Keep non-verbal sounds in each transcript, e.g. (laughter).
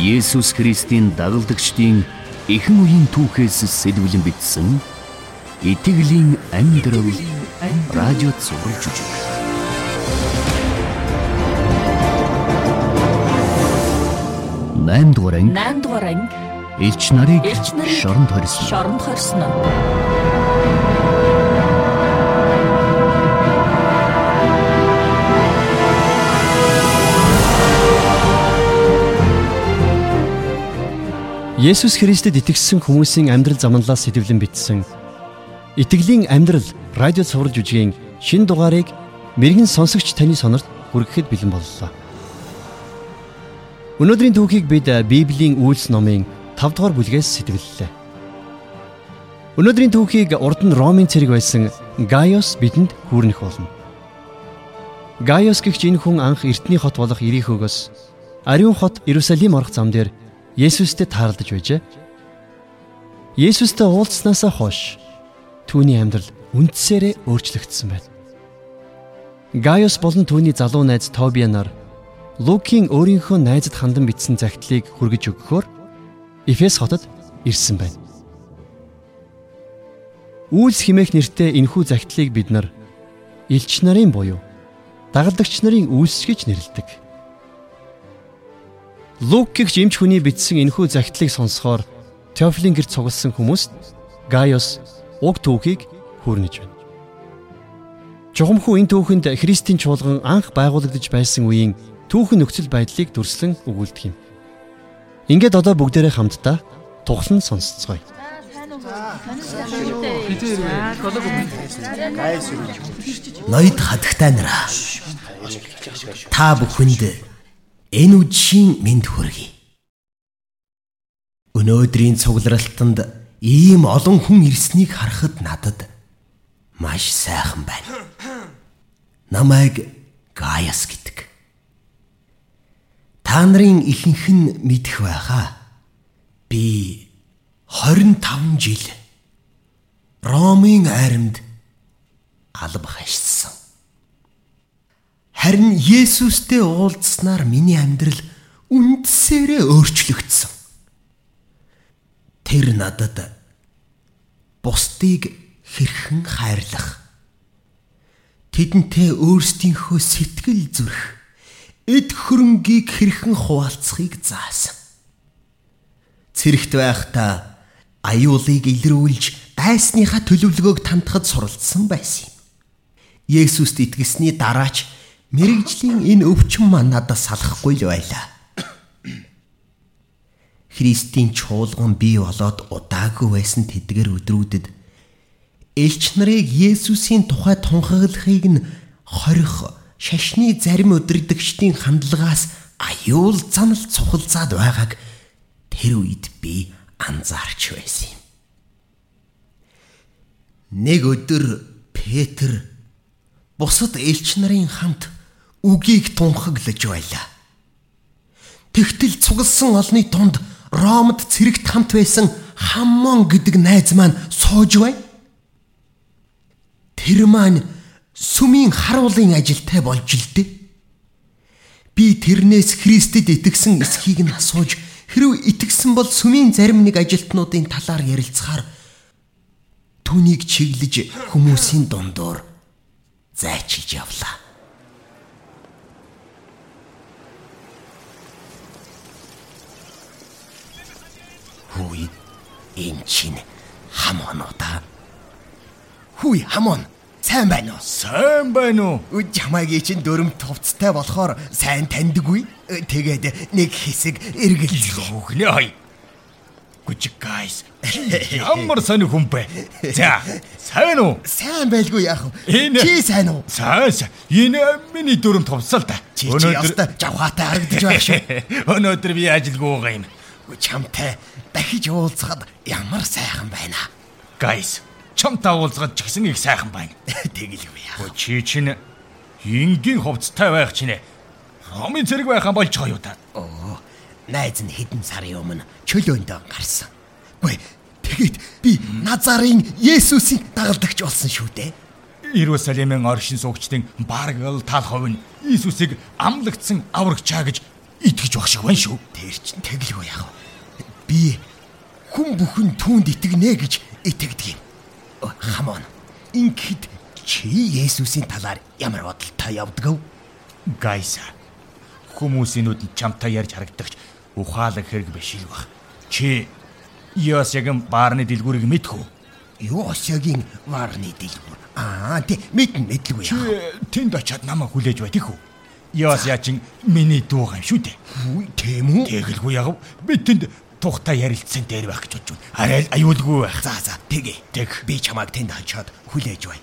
Есүс Христийн дагалдагчдын эхэн үеийн түүхээс сэлбэлэн бичсэн Итгэлийн амьдрал радио цаурын жүжиг. Наймд дугаар анги. Наймд дугаар анги. Элч нарыг шоронд хорьсон. Шоронд хорьсон. Есүс Христэд итгэсэн хүмүүсийн амьдрал замналаас сэтгэлэн бичсэн Итгэлийн амьдрал радио цуврал жүжигийн шин дугаарыг мэрэгэн сонсогч таны сонорт хүргэхэд бэлэн боллоо. Өнөөдрийн түүхийг бид Библийн үйлс номын 5 дугаар бүлгээс сэтгэллээ. Өнөөдрийн түүхийг урд нь Ромын цэрэг байсан Гaius бидэнд хүрнэх болно. Гaius гэгч энэ хүн анх эртний хот болох Ирихөгөөс ариун хот Иерусалим орох зам дээр Есүстэй таарлаж байжээ. Есүстэй уулзсанаас хойш түүний амьдрал үндсээрээ өөрчлөгдсөн байна. Гaius болон түүний залуу найз Тобиа нар Лукийн өөрийнхөө найзад хандан бичсэн загтлыг хүргэж өгөхөөр Эфес хотод ирсэн байна. Үйлс химээх нэртэй энэхүү загтлыг бид нар элч нарын буюу дагалдагч нарын үйлс гэж нэрлэдэг. Лук гихч эмч хүний бичсэн энэхүү загтлыг сонсохоор Теофилин гэр цугласан хүмүүст Гaius уг түүхийг хүрнэж байна. Чухамхүү энэ түүхэнд Христийн чуулган анх байгуулагдаж байсан үеийн түүхэн нөхцөл байдлыг дүрслэн өгүүлдэг юм. Ингээд одоо бүгдээрээ хамтдаа тухлан сонсцгоё. Ноёд хадагтай нараа. Та бүхэнд энэ үдшийн мэд хүргэе. Өнөөдрийн цугларалтанд ийм олон хүн ирснийг харахад надад маш сайхан байна. Намайг Гаяс гэдэг. Та нарын ихэнх нь мэдэх байхаа. Би 25 жил Ромын айрамд алба хашсан. Харин Есүстэй уулзснаар миний амьдрал үндсээрээ өөрчлөгдсөн. Тэр надад бусдыг хэрхэн хайрлах тэдэнтэй өөрсдийнхөө сэтгэл зүрх эд хөрөнгийг хэрхэн хуваалцахыг заасан. Цэрэгт байхдаа аюулыг илрүүлж дайсныхаа төлөвлөгөөг тантахад суралцсан байсан юм. Есүст итгэсний дараач мэрэгжлийн энэ өвчин маань надад салахгүй л байлаа. Христийн чуулган бий болоод удаагүй байсан тэдгэр өдрүүдэд элч нарыг Есүсийн тухай тунхаглахыг нь хорих шашны зарим өдөрдөгчдийн хандлагаас аюул занал цухалзаад байгааг тэр үед би анзаарч байсан юм. Нэг өдөр Петр бусад элч нарын хамт үгийг тунхаглаж байлаа. Тэгтэл цугласан олны тунд Ромд цэрэгт хамт байсан Хаммон гэдэг найз маань сууж бай. Тэр маань сүмийн харуулын ажилтай болж л дээ. Би тэрнээс Христэд итгэсэн эсхийг нь асууж хэрв итгэсэн бол сүмийн зарим нэг ажилтнуудын талаар ярилцахаар түүнийг чиглэж хүмүүсийн дундуур зайчилж явлаа. Хүй энэ чинь хамон уу та? Хүй хамон сайн байна уу? Сайн байна уу? Жамаагийн чинь дөрөм тувцтай болохоор сайн таньдаггүй. Тэгээд нэг хэсэг эргэлж Хөглөө хай. Гүжиг guys. Ямар сайн хүн бэ? За, сайн уу? сайн байлгүй яах вэ? Чи сайн уу? Сайн сайн. Энэ миний дүрм товсол та. Яста жавхаатай харагдаж байх шүү. (laughs) Өнөөдөр би ажилгүй байгаа юм. Чамтай дахиж уулзахад ямар сайхан байна. Guys, чамтай уулзгаад ч гэсэн их сайхан байна. (laughs) Тэгэлгүй яах. Өө чи чинь энгийн хувцтай байх чинь Ромын зэрэг байхan болж байгаа юу та? Оо, найз нь хэдэн сарын өмнө чөлөөнд гарсан. Гүй, тэгэд би Назарын Есүсийг дагалдагч болсон шүү дээ. Иерусалимын оршин суугчдын бараг л тал хувь нь Иесусыг амлагдсан аврагчаа гэж итгэж баг шиг байна шүү. Тэр чин тэглгүй яах вэ? Би хүн бүхэн түүнд итгэнэ гэж итгэдэг юм. Хамон. Ингээд чи Есүсийн талаар ямар бодолтой явдаг вэ? Гайса. Хүмүүсийн нүдэнд чамтай ярьж харагдагч ухаалаг хэрэг биш л баг. Чи Йосягийн баарны дэлгүүрийг мэдхүү. Йосягийн варны дэлгүүр. Аа, тий, мэдэн мэдлгүй Чи яах. тэнд очиад намайг хүлээж бай тийхүү. Йося чин миний дуу юм шүү дээ. Үгүй тийм үү? Тэгэлгүй яг би тэнд тухтай ярилцсан дээр байх гэж бодож байна. Арай л аюулгүй байх. За за тэгээ. Тэг. Би чамайг тэнд хачаад хүлээж бай.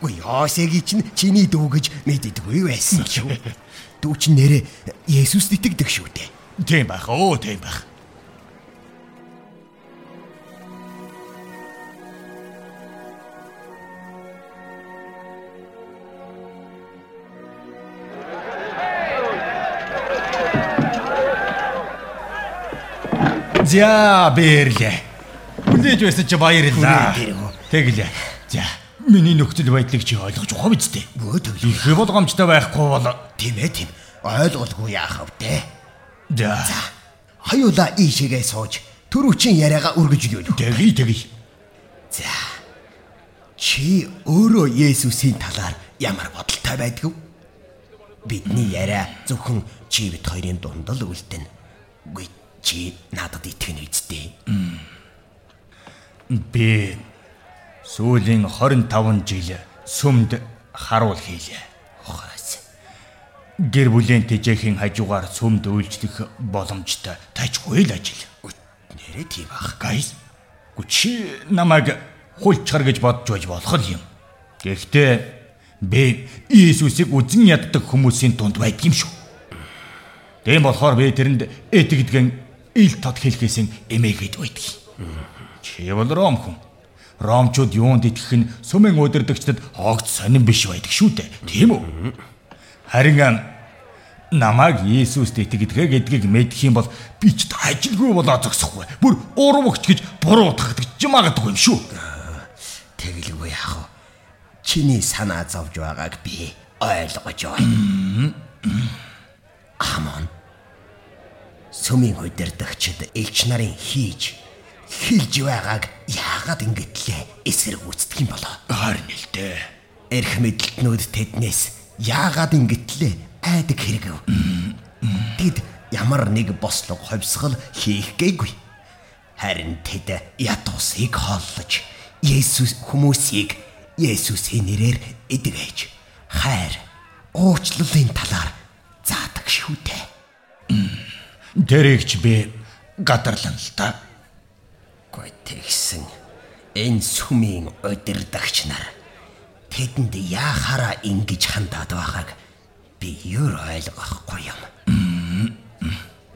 Үгүй Йосегийн чинь чиний дүү гэж мэддэггүй байсан шүү. (laughs) Дүү чинь нэрээ Есүс итгэдэг шүү дээ. Тийм байх. Оо тийм байх. За бэрлээ. Хүлээж байсан чи баярлаа. Тэглээ. За миний нөхцөл байдлыг чи ойлгож дээ. Бөө төглөө. Их болгоомжтой байхгүй бол Тийм ээ тийм. Ойлголгүй яах вэ? за Хоёулаа ийшээгээ сууж төрүүчийн яриагаа үргэлжлүүлв. тэgi тэgi. За. Чи өөрөө Есүсийн талаар ямар бодолтой байдг вэ? Бидний яриа зөвхөн чи бит хоёрын дунд л үлдэн. Үгүй чи надад итгэнэ үсттэй. Би сүүлийн 25 жил сүмд харуул хийлээ. Ухаас. Гэр бүлийн тэжээхийн хажуугаар сүмд үйлчлэх боломжтой тажгүй л ажил. Нэрээ тийм бах. Гайс. Гүчи намайг хулчгар гэж бодж байж болох юм. Гэхдээ би Иесусыг үзен яддаг хүмүүсийн дунд байдаг юм шүү. Тийм болохоор би тэрэнд итгэдгэн ил тод хэлхээсээ эмээгээд байдаг. Чи бол ром хүн. Ромчууд юунд итгэх нь сүмэн өдөрдөгчдөд огт сонирн биш байдаг шүү дээ. Тийм үү? Харин ам, намайг Иесуст итгэдэг гэдгийг мэдэх юм бол би ч ажилгүй болоо зогсохгүй. Бүр урвагч гэж буруу гэж магадгүй юм шүү. Тэгэлгүй яах вэ? Чиний санаа зовж байгааг би ойлгож байна. Амон. Сүмийн удирдагчид элч нарын хийж хилж байгааг яагаад ингэтлээ эсэргүүцдэг юм болоо? Харин л дээ. Эрх мэдлтнүүд тэднээс яагаад ингэтлээ айдаг хэрэгэв. Тэд ямар нэг бослог ховсгол хийх гээгүй. Харин тэд ятусыг холлож Есүс хүмүүсийг Есүсийн нэрээр эдгэж хайр уучлалын талаар Тэрийг ч би гадарлан л та. Гой тэгсэн энэ сүмийн удирдагч нар тэдэнд яахаараа ингэж хандаад байгааг би юу ойлгохгүй юм.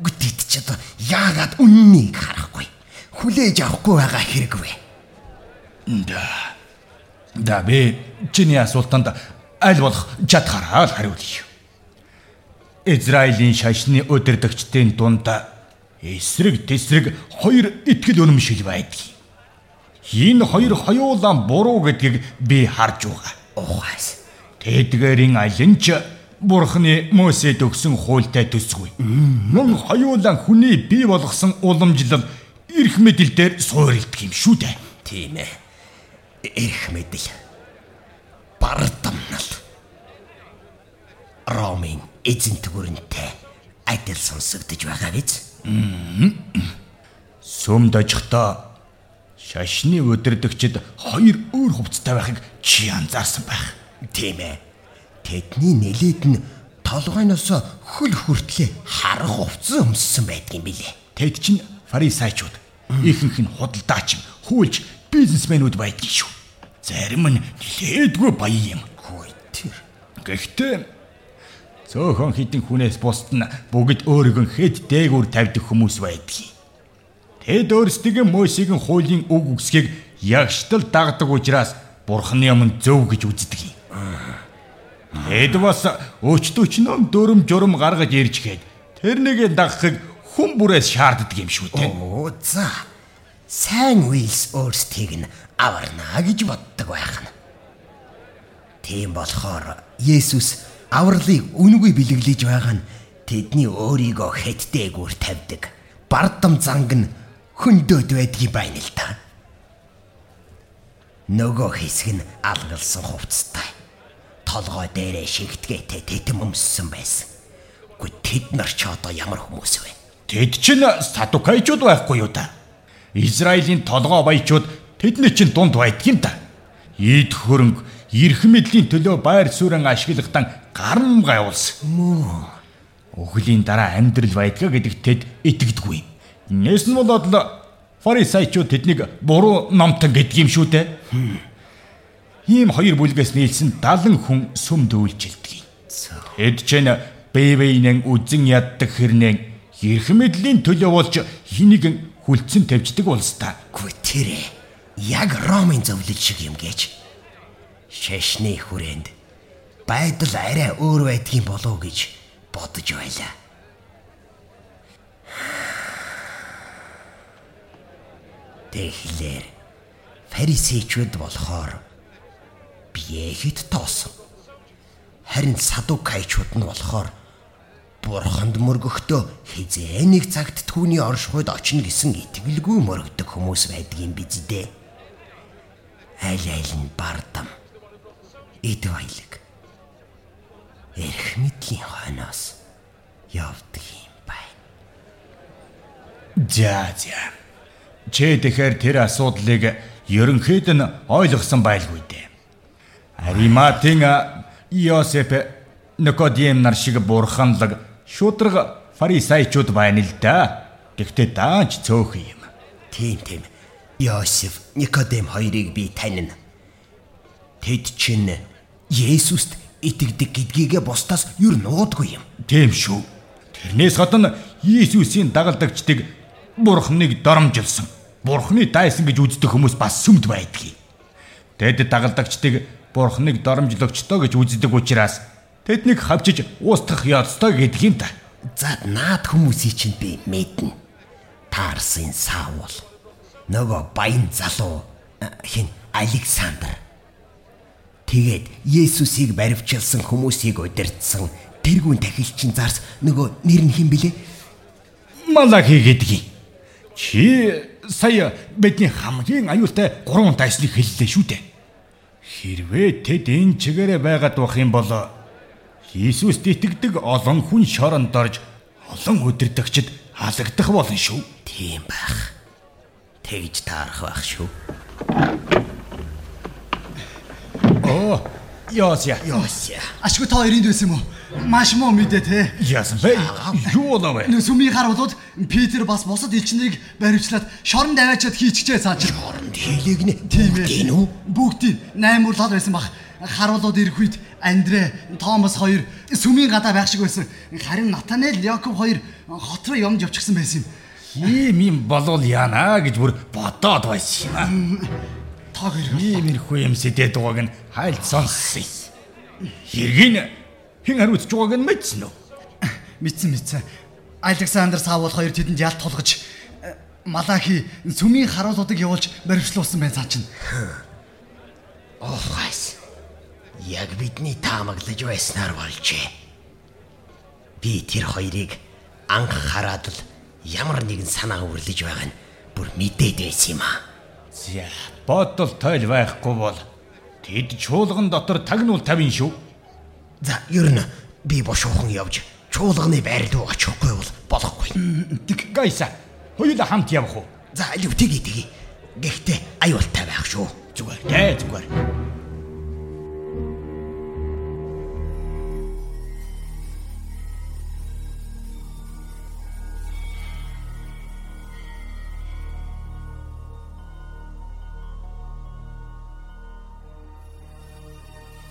Гэтэд ч одоо яагаад үннийг харахгүй хүлээж авахгүй байгаа хэрэг вэ? Да. Да би чиний асуултанд аль болох чадхаараа хариулъя. Израилийн шашны удирдагчдын дунд эсрэг тесрэг хоёр итгэл үнэмшил байдаг. Энэ хоёр хоёулаа буруу гэдгийг би харж байгаа. Ухаас. Тэдгээрийн алин ч Бурхны Мосед өгсөн хуультай төсгүй. Мөн хоёулаа хүний бий болгосон уламжлал эрх мэдэл дээр суурилдаг юм шүү дээ. Тийм ээ. Эрх мэдэл. Бардамнал. Ромын эзэн тгүүрэнтэй адил сонсогдож байгаа биз? Сүмд очихдоо шашны өдөрдөгчд хоёр өөр хувцастай байхыг чи анзаарсан байх. Тийм ээ. Тэдний нэлээд нь толгойноос хөл хүртлээ харах хувцас өмссөн байдгийн билээ. Тэд чинь фарисеучуд, ихэнх нь худалдаач, хүлж, бизнесмэнүүд байдгийн шүү. Зарим нь нилээдгүй баян юм. Хөөе тэр. Гэхдээ цөөхөн хідэн хүнээс бусд нь бүгд өөрийгөө хэд дээгүүр тавьдаг хүмүүс байдгийг. Тэд өөрсдөө Мосегийн хуулийн үг үсгийг ягштал дагдаг учраас Бурхны өмнө зөв гэж үздэг юм. Тэд бас өчтөчнөө дөрөм журам гаргаж ирж хэд тэрнийг дагахыг хүн бүрээс шаарддаг юм шүү дээ. Оо за. Сайн Уилс өөрсдийг нь аварнаа гэж боддог байх нь. Тийм болохоор Есүс авралыг үнгүй бэлэглэж байгаа нь Тэдний өөрийгөө хэттээгүүр тавьдаг. Бардам занг нь хөндөд байдгийг байна л та. Нөгөө хэсэг нь алгалсан хувцастай. Толгой дээрээ шигтгээтэй тэтэм өмссөн байсан. Гү тэд нар ч одоо ямар хүмүүс вэ? Тэд чинь садукайчуд байхгүй юу та? Израилийн толгой баячууд тэдний чинь дунд байдаг юм та. Ийд хөрөнгө эрх мэдлийн төлөө байр суурин ашигладан гарам гайвуулсан. Өхлийн дараа амьдрал байдгаа гэдэгт тэд итгэдэггүй. Нэс нь болоод л фарисеучуд тэднийг буруу номтон гэдэг юм шүү дээ. Ийм хоёр бүлгээс нийлсэн 70 хүн сүм дүүлжилдэг. Эд чинь бэвэйнэн үзэн яддаг хэрнээ эрх мэдлийн төлөө болж хэнийг хүлцэн тавьждаг улс та. Гү тэрэ. Яг Ромын зөвлөл шиг юм гэж. Шашны хүрээнд байдал арай өөр байдгийн болов гэж бодож байлаа. Тэгэхээр фарисеучуд болохоор биехэд тоосон. Харин садукайчуд нь болохоор бурханд мөргөхдөө хизээ нэг цагт түүний оршихуйд очно гэсэн итгэлгүй мөрөгдөг хүмүүс байдгийн биз дээ. Аль аль нь бардам. Эд баялаг. Эрх мэдлийн хойноос явдаг юм байна. За за. Чи тэгэхээр тэр асуудлыг ерөнхийд нь ойлгосон байлгүй дээ. Ариматын Йосеф Никодим нар шиг бурханлаг шудраг фарисеучуд байна л да. Гэхдээ даанч цөөх юм. Тийм тийм. Йосеф, Никодем хоёрыг би танина. Тэд чинь Есүст итгэдэг гэдгийгэ бусдаас юр нуудгүй юм. Тийм шүү. Тэрнээс гадна Иесусийн дагалдагчдыг бурхныг доромжилсан. Бурхны дайсан гэж үздэг хүмүүс бас сүмд байдгийг. Тэд дагалдагчдыг бурхныг доромжлогчтой гэж үздэг учраас тэднийг хавчиж устгах ёстой гэдэг юм та. За наад хүмүүсийг чинь би мэднэ. Таарсын Саул. Нөгөө баян залуу э, хин Александр. Тэгээд Есүсийг баривчилсан хүмүүсийг удирдсан тэрүүн тахилчин зарс нөгөө нэр нь хэн блэ? Малахи гэдгийг. Чи сая бидний хамгийн аюултай гурван дайсныг хэллээ шүү дээ. Хэрвээ тэд энэ чигээрээ байгаад байх юм бол Иесуст итгэдэг олон хүн шоронд орж олон өдөрдөгчд халагдах болно шүү. Тийм байх. Тэгж таарах байх шүү. Оо, Яося. Йосия. Ашгүй та хоёрын дэвс юм уу? Маш муу мэдээ те. Яасан бэ? Юу болов? Нөө сүмийн харуулууд Питер бас бусад элчнэрийг баривчлаад шорон даваачаад хийчихжээ цааш. Оронд хийлэг нэ. Тийм ээ. Бүгдийн 8 урлал байсан баг. Харуулууд ирэх үед Андре, Томас хоёр сүмийн гадаа байх шиг байсан. Харин Натанел, Яков хоёр хот руу юмж явчихсан байсан юм. Ийм юм болвол яана гэж бүр бодоод байсан юм аа. Та хоёр Иймэрхүү юм сэдээд байгааг нь хайлт сонссон. Хэргийн хэн хариуцж байгааг нь мэдсэн үү? мэдсэн мэдсэн. Александр Саул хоёр тэдэнд ялт тулгаж э, Малахи сүмийн харуулуудыг явуулж баривчлуулсан байна цаа чинь. Охайс. Яг бидний таамаглаж байснаар болжээ. Би тэр хоёрыг анх хараад л ямар нэгэн санаа үрлэж байгаа нь бүр мэдээд байсан юм аа. За, бодол тойл байхгүй бол тэд чуулган дотор тагнуул тавин шүү. За, ер нь би бошуухан явж чуулганы байр руу очихгүй бол болохгүй. Тэг гайса. Хоёулаа хамт явах уу? За, алив тгий тгий. Гэхдээ аюултай байх шүү. Зүгээр. Дээ зүгээр.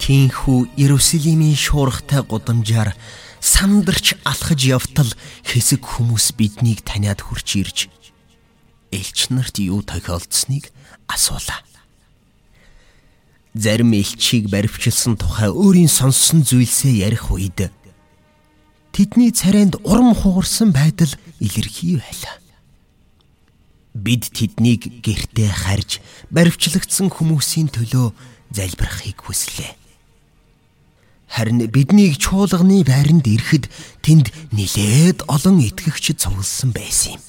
Тинхүү Иерусалимийн шуурхтай гудамжаар сандарч алхаж явтал хэсэг хүмүүс биднийг таниад хурж ирж элч нарт юу тохиолдсныг асуулаа. Зарим элчийг баривчилсан тухай өөрийн сонссон зүйлсээ ярих үед тэдний царайнд урам хугарсан байдал илэрхий байлаа. Бид тэднийг гэртээ харж баривчлагдсан хүмүүсийн төлөө залбирахыг хүслээ. Харин биднийг чуулганы байранд ирэхэд тэнд нилээд олон итгэгч цугласан байсан юм.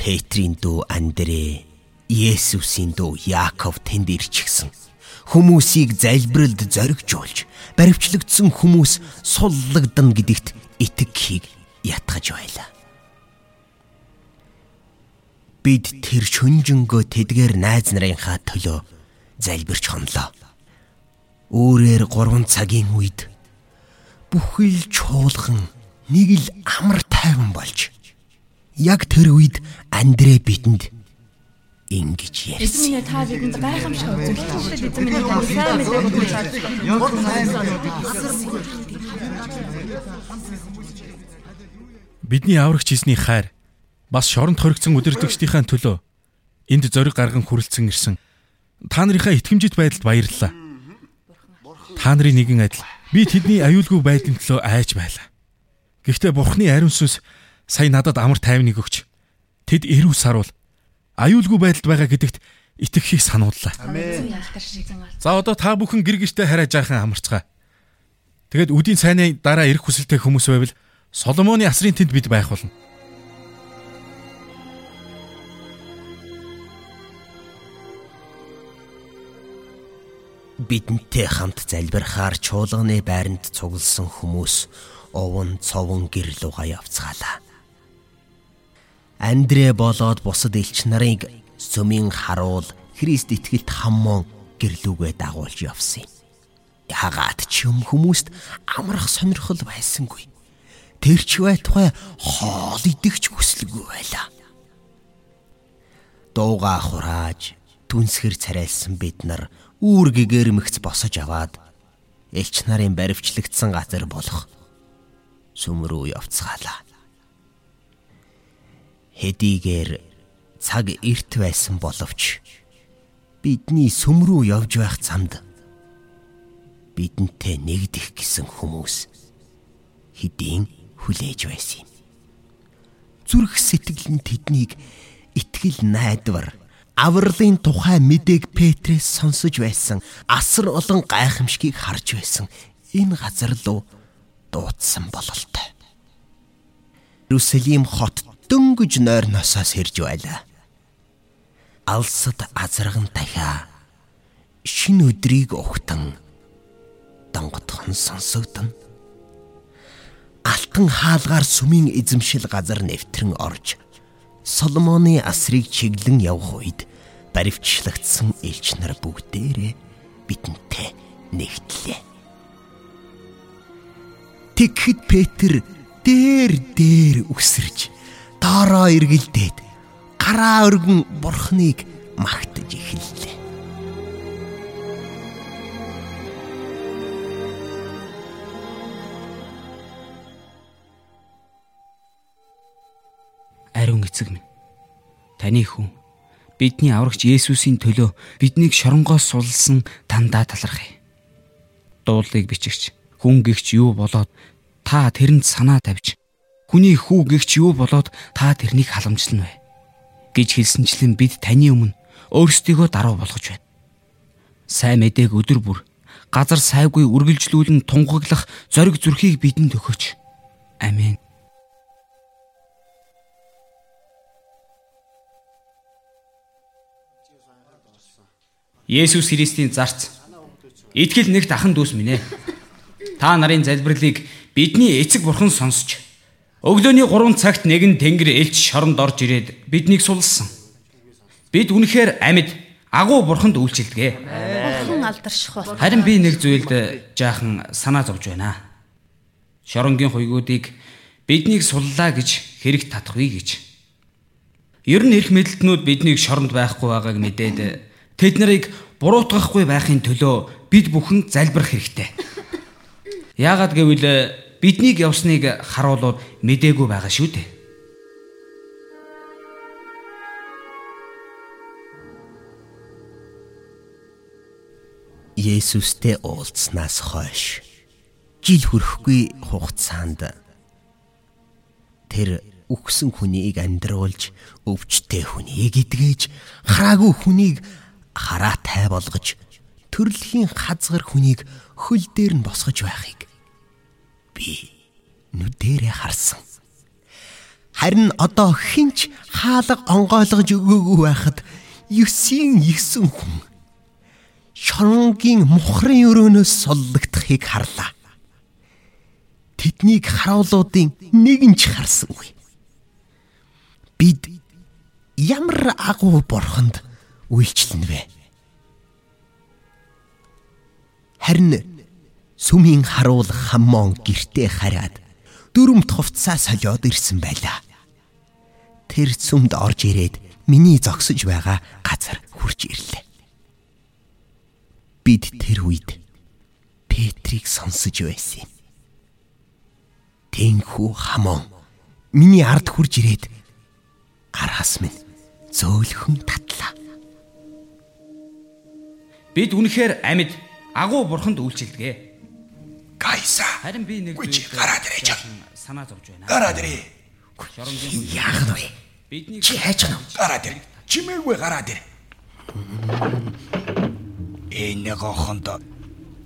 Петрийн дүү Андрэ, Есүсийн дүү Яаков тэнд ирчихсэн. Хүмүүсийг залбиралд зоригжуулж, баривчлагдсан хүмүүс суллагдана гэдэгт итгэхийг ятгаж байлаа. Бид тэр шүнжэнгөө тэдгээр найз нарынхаа төлөө залбирч хонлоо өөрөөр 3 цагийн үед бүхэл чуулган нэг л амар тайван болж яг тэр үед Андрэ бидэнд ингэж ярьсан. Эзэн минь та бидэнд гайхамшиг үзүүлсэн. Эзэн минь та сайн мэдээ Бидний аврагч хийсний хайр бас шоронд хоригдсон өдөртөгчдийнхээ төлөө энд зориг гарган хүрэлцэн ирсэн. Та нарынхаа итгэмжит байдалд баярлалаа. Та нарын нэгэн адил би тэдний аюулгүй байдлын төлөө айж байлаа. Гэхдээ Бурхны ариун сүнс сая надад амар тайвныг өгч тэд эрүү саруул аюулгүй байдалд байгаа гэдэгт итгэхийг санууллаа. За одоо та бүхэн гэр гэртээ хараа жаахан амарцгаа. Тэгэд үдийн цайны дараа ирэх хүсэлтэй хүмүүс байвал Соломоны асрын тэнд бид байх болно. Бидэнтэй хамт залбирахаар чуулганы байранд цугласан хүмүүс овон цовон гэрэл угаа явцгаалаа. Андрэ болоод бусад элч нарыг сүмийн харуул Христ итгэлт хаммон гэрлүүгээ дагуулж явсан юм. Яагаад ч юм хүмүүст амрах сонирхол байсангүй. Тэрч байтугай хоол идэгч хүсэлгүй байлаа. Дууга хурааж түнсгэр царайлсан бид нар үүр гэгэрмэгц босож аваад элч нарын баривчлагдсан газар болох сүм рүү явцгаалаа. Хэдийгээр цаг эрт байсан боловч бидний сүм рүү явж байх замд бидэнтэй нэгдэх гэсэн хүмүүс хэдийн хүлээж байсан юм. Зүрх сэтгэл нь тэднийг итгэл найдвар авралын тухай мэдээг Петрээс сонсож байсан асар олон гайхамшигыг харж байсан энэ газар руу дуудсан бололтой. Иерусалим хот дөнгөж нойрносоос хэрж байлаа. Алсад азарган дахиа шин өдрийг ухтан донготхон сонсогдно. Алтан хаалгаар сүмийн эзэмшил газар нэвтрэн орж Соломоны асрыг чиглэн явх үед баривчлагдсан элч нар бүгдээрээ бидэнтэй нэгтлээ. Тэгэхэд Петр дээр дээр үсэрж доороо эргэлдээд гараа өргөн бурхныг магтаж эхэллээ. Ариун эцэг минь. Таны хүн бидний аврагч Есүсийн төлөө биднийг шоронгоос сулсан тандаа талархъя. Дуулыг бичигч хүн гихч юу болоод та тэрэнд санаа тавьж хүний хүү гихч юу болоод та тэрнийг халамжлана вэ гэж хэлсэнчлэн бид таны өмнө өөрсдийгөө даруй болгож байна. Сайн мэдээг өдөр бүр газар сайгүй үргэлжлүүлэн тунгаглах зориг зүрхийг бидэнд өгөөч. Амен. Есүс Христийн зарц итгэл нэг дахан дүүс минь ээ. Та нарын залбирлыг бидний эцэг бурхан сонсч өглөөний 3 цагт нэгэн тэнгэр элч шоронд орж ирээд биднийг сулсан. Бид үнэхээр амьд агуу бурханд үйлчилдэг. Бурхан алдарших бол. Харин би нэг зүйлд жаахан санаа зовж байна. Шоронгийн хуйгуудыг биднийг суллаа гэж хэрэг татах вэ гэж. Ер нь эрх мэдлтнүүд биднийг шоронд байхгүй байгааг мэдээд Тэд нарыг буруутгахгүй байхын төлөө бид бүхэн залбирах хэрэгтэй. Яагаад гэвэл биднийг явсныг харуулууд мдээгүй байгаа шүү дээ. Есүстэй уулзснаас хойш жил хүрэхгүй хугацаанд тэр үхсэн хүнийг амьдруулж өвчтэй хүнийг идгээж хараагүй хүнийг хараатай болгож төрөлхийн хазгар хүнийг хөл дээр нь босгож байхыг би нүдэрээ харсан. Харин одоо хинч хаалга онгойлгож өгөөгүй байхад 9-ийн 9 хүн шоронгийн мухрын өрөөнөөс соллогдохыг харлаа. Тэднийг харуулуудын нэг нь ч харсангүй. Бид ямар агуу борхонд үйлчлэнэ вэ? Харин сүмийн харуул хаммон гертэ хараад дөрөмт хувцаа солиод ирсэн байлаа. Тэр сүмд орж ирээд миний зогсож байгаа газар хурж ирлээ. Бид тэр үед Петрийг сонсож байсан юм. Тэнхүү хамон миний ард хурж ирээд гараас минь зөөлхөн татлаа. Бид үнэхээр амьд агуу бурханд үйлчилдэг. Гайса. Харин би нэг Гүч гараад ирээч. санаа зовж байна. Гараад ирээ. Яах вэ? бидний Чи хайж гэнэ. Гараад ир. Чимээгүй гараад ир. Энэ гохонд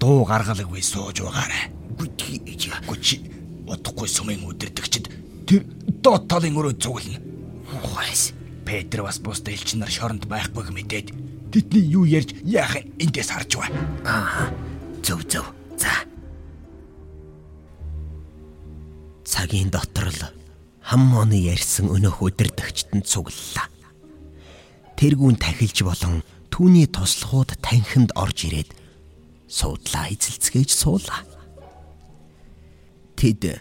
дуу гаргалгүй сууж байгаарай. Гүч ээж. Гүч удахгүй сүмийн үдирдэгчд тэр доод талын өрөө цуглана. Ухаас. Петр бас бусдад элчин нар шоронд байхгүйг мэдээд тэдний юу ярьж яах эндээс харж бай. Аа. Зөв зөв. За. Цагийн дотор л хаммооны ярьсан өнөөх өдөрдөгчд нь цуглалаа. Тэргүүн тахилж болон түүний туслахууд танхимд орж ирээд суудлаа эзэлцгээж суулаа. Тэд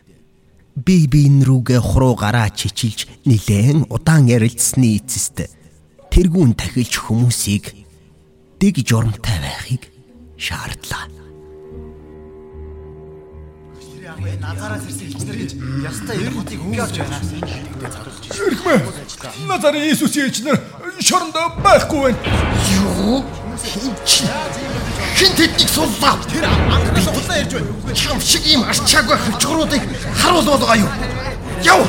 би биен рүүгээ хуруу гараа чичилж нилээн удаан ярилцсны эцэст тэргүүн тахилж хүмүүсийг дэг журамтай байхыг шаардлаа. Назараас ирсэн элчнэр гэж ястаа энэ хотыг өнгө авч байна. Ирхмэ. Назарын Иесусийн элчнэр шоронд байхгүй байна. Юу? Хин тэднийг суллаа. Тэр анхнаас улаан ярьж байна. Чам шиг ийм арчаагүй хөвчгөрүүдийг харуул болгоо юу? Яв.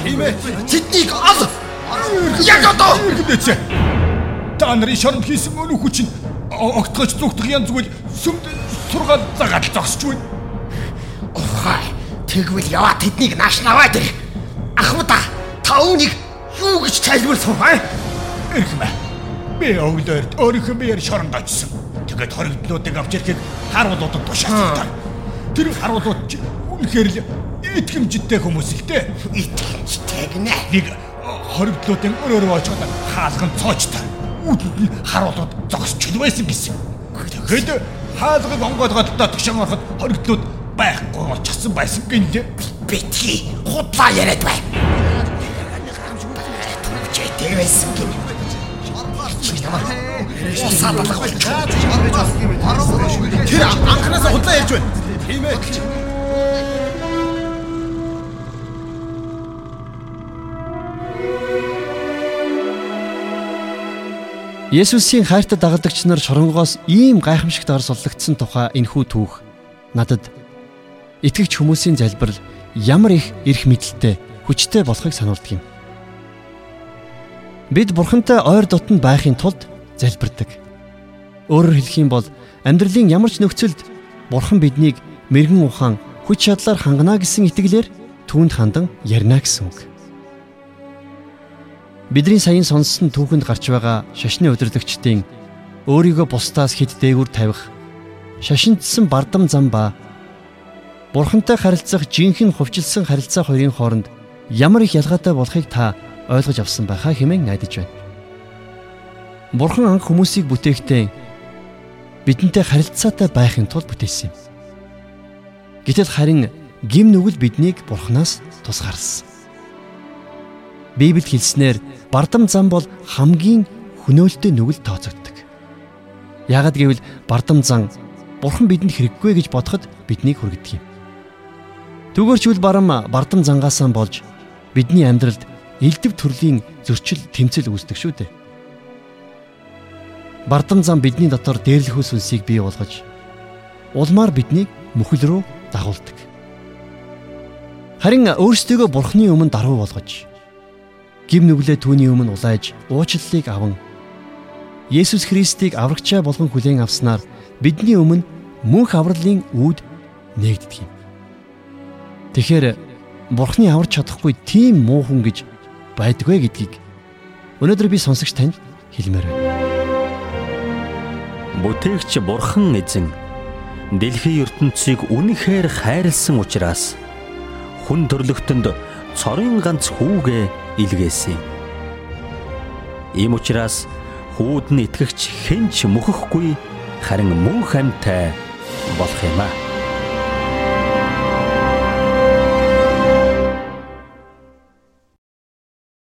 Тэднийг ол. Яг одоо. Иргэдэц. Та нарын шоронд хийсэн өнөө хүчин огтгож зүгтэх янз бүр сүмд сургаал загаад зогсож байна. Ухаа. Тэгвэл яваа тэднийг нааш наваад ир. Ахмада та үүнийг юу гэж тайлбарлах вэ? Ирхмэ. Би өглөөрт өөрийнхөө биеэр шоронд очсон. Тэгээд хоригдлуудыг авч ирэхэд харуулуудад тушаасан. Тэр харуулууд ч үнэхээр л итгэмжтэй хүмүүс л дээ. Итгэжтэй гинэ. Нэг хоригдлуудын өрөөрөө очоод хаалган цоочтой. Үүдэнд нь харуулууд зогсч байсан гэсэн. Тэгэхэд хаалгыг онгойлгоод тушаан ороход хоригдлууд байхгүй очихсан байсан гинэ. Битгий худлаа яриад бай. Түгжээтэй байсан гин. Усаад алах болж. Тэр анхнаас улаан ярьж байна. Тийм ээ. Есүсийн хайртай дагалдагч нар шоронгоос ийм гайхамшигт ор суллагдсан тухай энэхүү түүх надад итгэгч хүмүүсийн залбирал ямар их эрх мэдэлтэй хүчтэй болохыг сануулдаг юм. Бид бурхантай ойр дотн байхын тулд залбирдаг. Өөрөөр хэлэх юм бол амьдралын ямар ч нөхцөлд бурхан биднийг мэрэгэн ухаан хүч чадлаар хангана гэсэн итгэлээр түүнд хандан ярина гэсэн үг. Бидний саяын сонссон түүхэнд гарч байгаа шашны удирдагчдын өөрийгөө бусдаас хэд дээгүр тавих шашинтсан бардам зам ба бурхантай харилцах жинхэнэ хувьчилсан харилцаа хоёрын хооронд ямар их ялгаатай болохыг та ойлгож авсан байхаа хэмээн найдаж байна. Бурхан анх хүмүүсийг бүтээхдээ бидэнтэй харилцаатай байхын тулд бүтээсэн юм. Гэтэл харин гим нүгэл биднийг бурханаас тусгаарласан. Библиэд хэлснээр бардам зам бол хамгийн хөнөөлтөй нүгэл тооцогддог. Яагад гэвэл бардам зам бурхан бидэнд хэрэггүй гэж бодоход биднийг хүргэдэг юм. Түгээрчвэл барам бардам зангаасаа болж бидний амьдралд элдв төрлийн зөрчил тэмцэл үүсдэг шүү дээ. Бардам зам бидний дотор дээрлэхүү сүнсийг бий болгож улмаар биднийг мөхөл рүү дагуулдаг. Харин өөрсдөө бурхны өмнө даруй болгож гим нүглээ түүний өмнө улайж уучлалыг аван Есүс Христийг аврагчаа болгон хүлээн авснаар бидний өмнө мөнх авралын үүд нээгддэг юм. Тэгэхээр Бурхны аварч чадахгүй тийм муу хүн гэж байдгүй гэдгийг өнөөдөр би сонсогч танд хэлмээр байна. Бүтээгч Бурхан эзэн дэлхийн ертөнцийг үнэхээр хайрлсан учраас хүн төрлөختөнд цорын ганц хүүгээ илгээсэн. Ийм учраас хүүд нь итгэгч хэнч мөхөхгүй харин мөн хамтай болох юм аа.